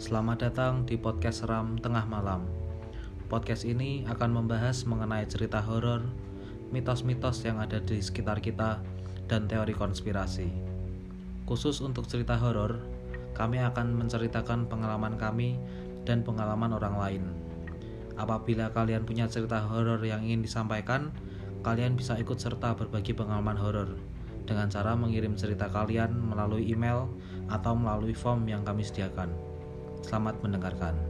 Selamat datang di podcast Seram Tengah Malam. Podcast ini akan membahas mengenai cerita horor, mitos-mitos yang ada di sekitar kita, dan teori konspirasi. Khusus untuk cerita horor, kami akan menceritakan pengalaman kami dan pengalaman orang lain. Apabila kalian punya cerita horor yang ingin disampaikan, kalian bisa ikut serta berbagi pengalaman horor dengan cara mengirim cerita kalian melalui email atau melalui form yang kami sediakan. Selamat mendengarkan.